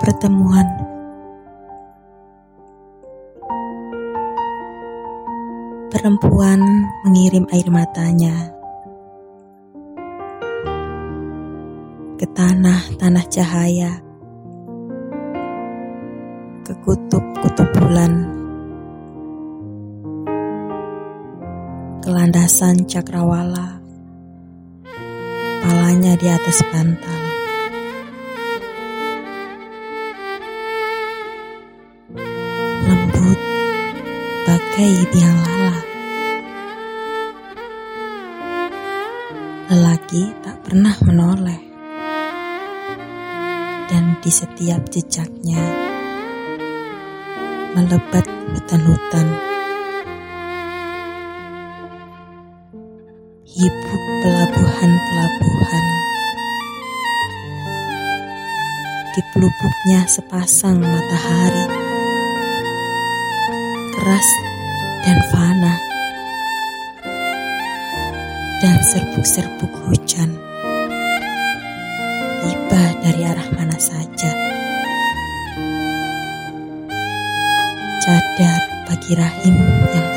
pertemuan. Perempuan mengirim air matanya ke tanah-tanah cahaya, ke kutub-kutub bulan, ke landasan cakrawala, palanya di atas bantal. Bagai biang lala. Lelaki tak pernah menoleh, dan di setiap jejaknya melebat hutan-hutan. Hibuk pelabuhan-pelabuhan. Di pelupuknya sepasang matahari keras dan fana dan serbuk-serbuk hujan. Tiba dari arah mana saja. Cadar bagi rahim yang